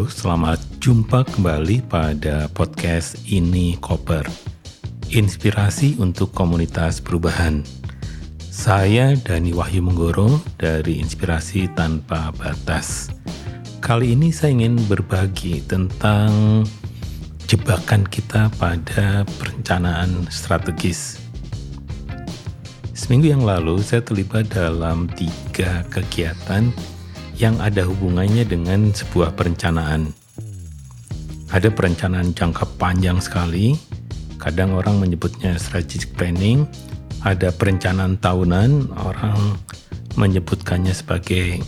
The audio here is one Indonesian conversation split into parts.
Halo, selamat jumpa kembali pada podcast Ini Koper. Inspirasi untuk komunitas perubahan. Saya Dani Wahyu Menggoro dari Inspirasi Tanpa Batas. Kali ini saya ingin berbagi tentang jebakan kita pada perencanaan strategis. Seminggu yang lalu saya terlibat dalam tiga kegiatan yang ada hubungannya dengan sebuah perencanaan. Ada perencanaan jangka panjang sekali, kadang orang menyebutnya strategic planning, ada perencanaan tahunan, orang menyebutkannya sebagai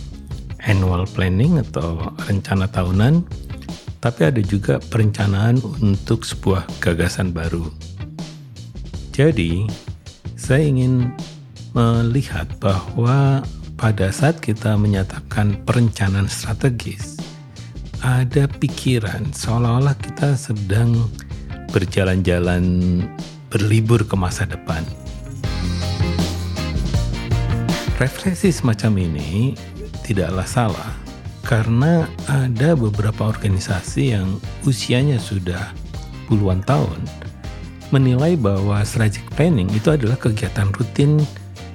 annual planning atau rencana tahunan, tapi ada juga perencanaan untuk sebuah gagasan baru. Jadi, saya ingin melihat bahwa pada saat kita menyatakan perencanaan strategis, ada pikiran seolah-olah kita sedang berjalan-jalan berlibur ke masa depan. Refleksi semacam ini tidaklah salah karena ada beberapa organisasi yang usianya sudah puluhan tahun menilai bahwa strategic planning itu adalah kegiatan rutin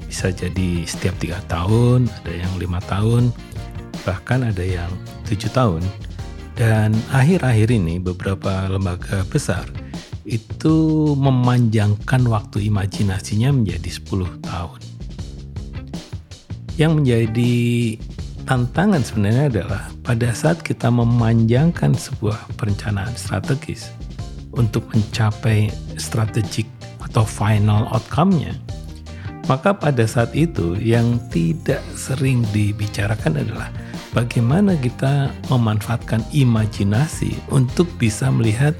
bisa jadi setiap tiga tahun, ada yang lima tahun, bahkan ada yang tujuh tahun. Dan akhir-akhir ini beberapa lembaga besar itu memanjangkan waktu imajinasinya menjadi 10 tahun. Yang menjadi tantangan sebenarnya adalah pada saat kita memanjangkan sebuah perencanaan strategis untuk mencapai strategik atau final outcome-nya, maka pada saat itu yang tidak sering dibicarakan adalah bagaimana kita memanfaatkan imajinasi untuk bisa melihat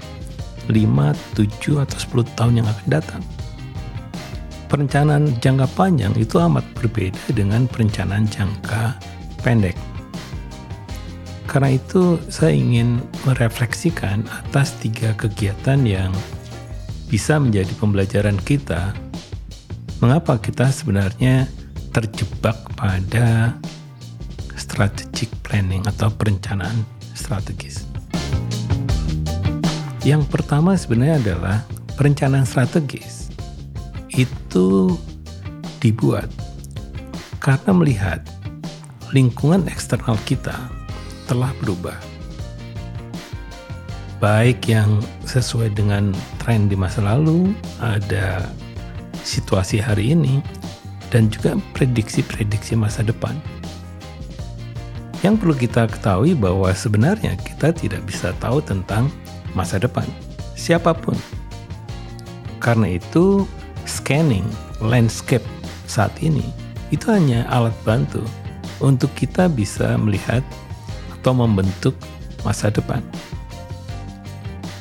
5, 7, atau 10 tahun yang akan datang. Perencanaan jangka panjang itu amat berbeda dengan perencanaan jangka pendek. Karena itu saya ingin merefleksikan atas tiga kegiatan yang bisa menjadi pembelajaran kita mengapa kita sebenarnya terjebak pada strategic planning atau perencanaan strategis. Yang pertama sebenarnya adalah perencanaan strategis itu dibuat karena melihat lingkungan eksternal kita telah berubah. Baik yang sesuai dengan tren di masa lalu, ada situasi hari ini dan juga prediksi-prediksi masa depan. Yang perlu kita ketahui bahwa sebenarnya kita tidak bisa tahu tentang masa depan, siapa pun. Karena itu, scanning landscape saat ini itu hanya alat bantu untuk kita bisa melihat atau membentuk masa depan.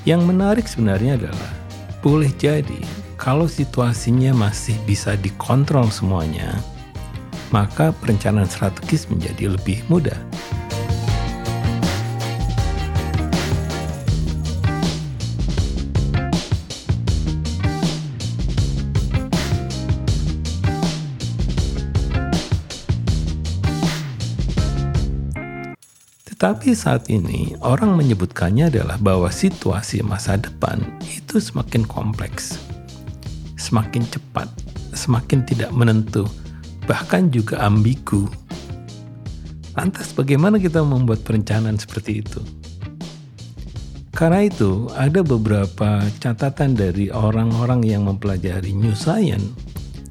Yang menarik sebenarnya adalah boleh jadi kalau situasinya masih bisa dikontrol semuanya, maka perencanaan strategis menjadi lebih mudah. Tetapi saat ini orang menyebutkannya adalah bahwa situasi masa depan itu semakin kompleks semakin cepat, semakin tidak menentu, bahkan juga ambigu. Lantas bagaimana kita membuat perencanaan seperti itu? Karena itu, ada beberapa catatan dari orang-orang yang mempelajari New Science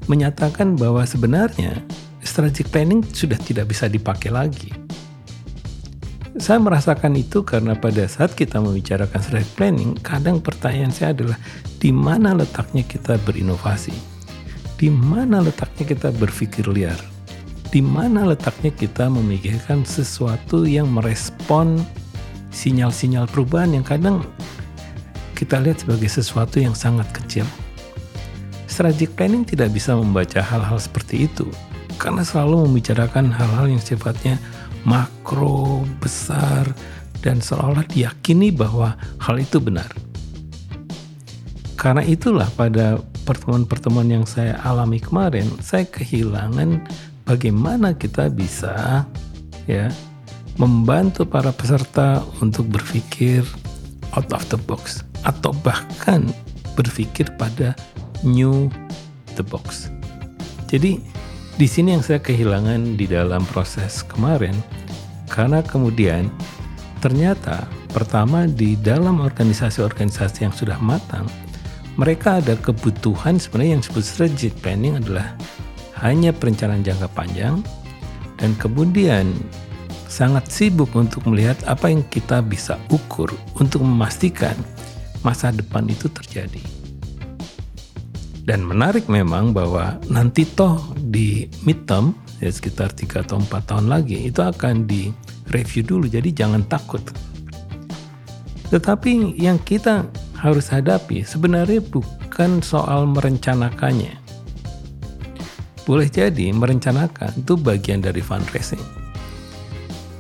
menyatakan bahwa sebenarnya strategic planning sudah tidak bisa dipakai lagi. Saya merasakan itu karena pada saat kita membicarakan strategic planning, kadang pertanyaan saya adalah di mana letaknya kita berinovasi? Di mana letaknya kita berpikir liar? Di mana letaknya kita memikirkan sesuatu yang merespon sinyal-sinyal perubahan yang kadang kita lihat sebagai sesuatu yang sangat kecil. Strategic planning tidak bisa membaca hal-hal seperti itu karena selalu membicarakan hal-hal yang sifatnya makro, besar, dan seolah diyakini bahwa hal itu benar. Karena itulah pada pertemuan-pertemuan yang saya alami kemarin, saya kehilangan bagaimana kita bisa ya membantu para peserta untuk berpikir out of the box atau bahkan berpikir pada new the box. Jadi di sini yang saya kehilangan di dalam proses kemarin karena kemudian ternyata pertama di dalam organisasi-organisasi yang sudah matang mereka ada kebutuhan sebenarnya yang disebut strategic planning adalah hanya perencanaan jangka panjang dan kemudian sangat sibuk untuk melihat apa yang kita bisa ukur untuk memastikan masa depan itu terjadi. Dan menarik memang bahwa nanti toh di midterm ya sekitar 3 atau 4 tahun lagi itu akan di review dulu jadi jangan takut. Tetapi yang kita harus hadapi sebenarnya bukan soal merencanakannya. Boleh jadi merencanakan itu bagian dari fundraising.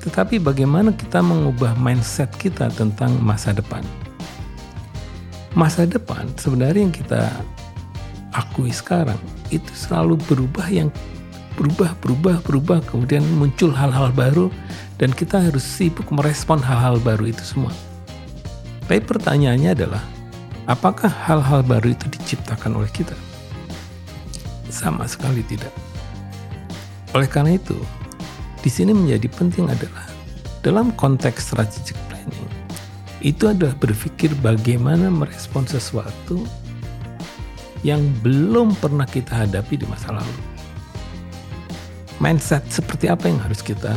Tetapi bagaimana kita mengubah mindset kita tentang masa depan? Masa depan sebenarnya yang kita akui sekarang itu selalu berubah yang berubah, berubah, berubah, kemudian muncul hal-hal baru dan kita harus sibuk merespon hal-hal baru itu semua. Tapi pertanyaannya adalah, apakah hal-hal baru itu diciptakan oleh kita? Sama sekali tidak. Oleh karena itu, di sini menjadi penting adalah dalam konteks strategic planning, itu adalah berpikir bagaimana merespon sesuatu yang belum pernah kita hadapi di masa lalu. Mindset seperti apa yang harus kita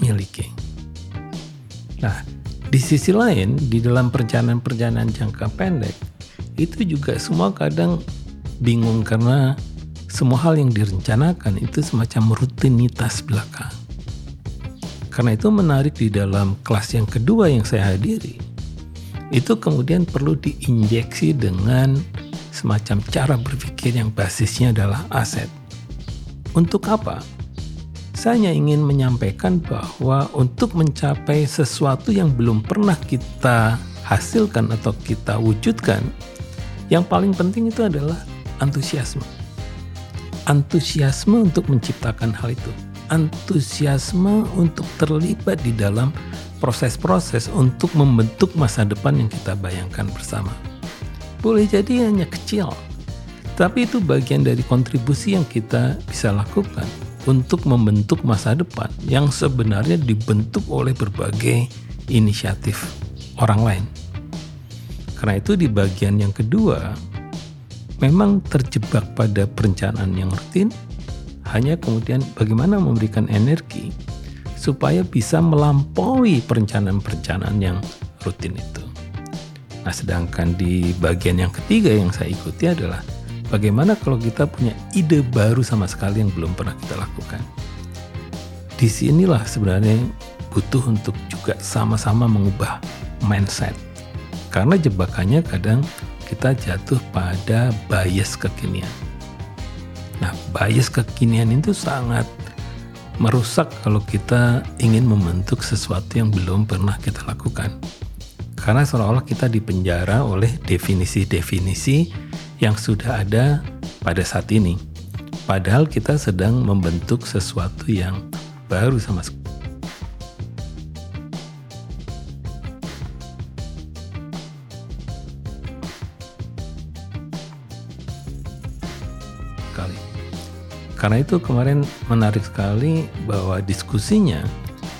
miliki. Nah, di sisi lain, di dalam perjalanan-perjalanan jangka pendek, itu juga semua kadang bingung karena semua hal yang direncanakan itu semacam rutinitas belaka. Karena itu menarik di dalam kelas yang kedua yang saya hadiri, itu kemudian perlu diinjeksi dengan semacam cara berpikir yang basisnya adalah aset. Untuk apa? Saya ingin menyampaikan bahwa untuk mencapai sesuatu yang belum pernah kita hasilkan atau kita wujudkan, yang paling penting itu adalah antusiasme. Antusiasme untuk menciptakan hal itu. Antusiasme untuk terlibat di dalam proses-proses untuk membentuk masa depan yang kita bayangkan bersama. Boleh jadi hanya kecil, tapi itu bagian dari kontribusi yang kita bisa lakukan untuk membentuk masa depan yang sebenarnya dibentuk oleh berbagai inisiatif orang lain. Karena itu di bagian yang kedua, memang terjebak pada perencanaan yang rutin, hanya kemudian bagaimana memberikan energi supaya bisa melampaui perencanaan-perencanaan yang rutin itu. Nah, sedangkan di bagian yang ketiga yang saya ikuti adalah bagaimana kalau kita punya ide baru sama sekali yang belum pernah kita lakukan. Di sinilah sebenarnya butuh untuk juga sama-sama mengubah mindset karena jebakannya kadang kita jatuh pada bias kekinian. Nah, bias kekinian itu sangat merusak kalau kita ingin membentuk sesuatu yang belum pernah kita lakukan. Karena seolah-olah kita dipenjara oleh definisi-definisi yang sudah ada pada saat ini. Padahal kita sedang membentuk sesuatu yang baru sama sekali. Karena itu kemarin menarik sekali bahwa diskusinya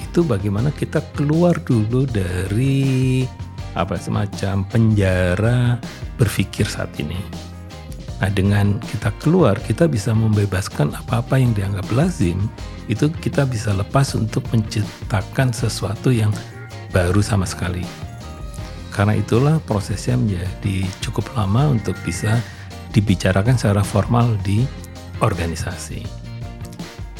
itu bagaimana kita keluar dulu dari apa semacam penjara berpikir saat ini. Nah dengan kita keluar kita bisa membebaskan apa-apa yang dianggap lazim itu kita bisa lepas untuk menciptakan sesuatu yang baru sama sekali. Karena itulah prosesnya menjadi cukup lama untuk bisa dibicarakan secara formal di organisasi.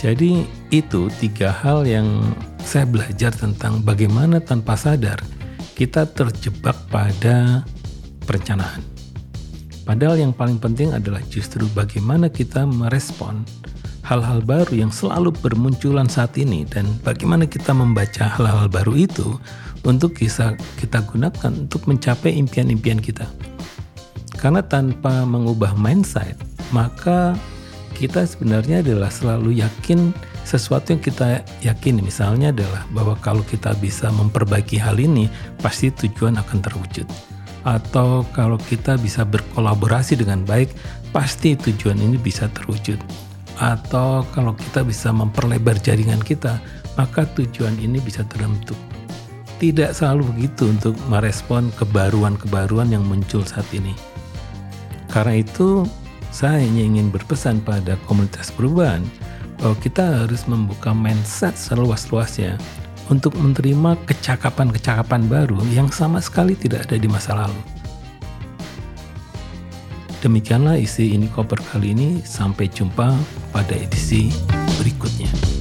Jadi itu tiga hal yang saya belajar tentang bagaimana tanpa sadar kita terjebak pada perencanaan. Padahal yang paling penting adalah justru bagaimana kita merespon hal-hal baru yang selalu bermunculan saat ini dan bagaimana kita membaca hal-hal baru itu untuk bisa kita gunakan untuk mencapai impian-impian kita. Karena tanpa mengubah mindset, maka kita sebenarnya adalah selalu yakin sesuatu yang kita yakini misalnya adalah bahwa kalau kita bisa memperbaiki hal ini pasti tujuan akan terwujud atau kalau kita bisa berkolaborasi dengan baik pasti tujuan ini bisa terwujud atau kalau kita bisa memperlebar jaringan kita, maka tujuan ini bisa terbentuk. Tidak selalu begitu untuk merespon kebaruan-kebaruan yang muncul saat ini. Karena itu, saya hanya ingin berpesan pada komunitas perubahan bahwa kita harus membuka mindset seluas-luasnya untuk menerima kecakapan-kecakapan baru yang sama sekali tidak ada di masa lalu. Demikianlah isi ini koper kali ini. Sampai jumpa pada edisi berikutnya.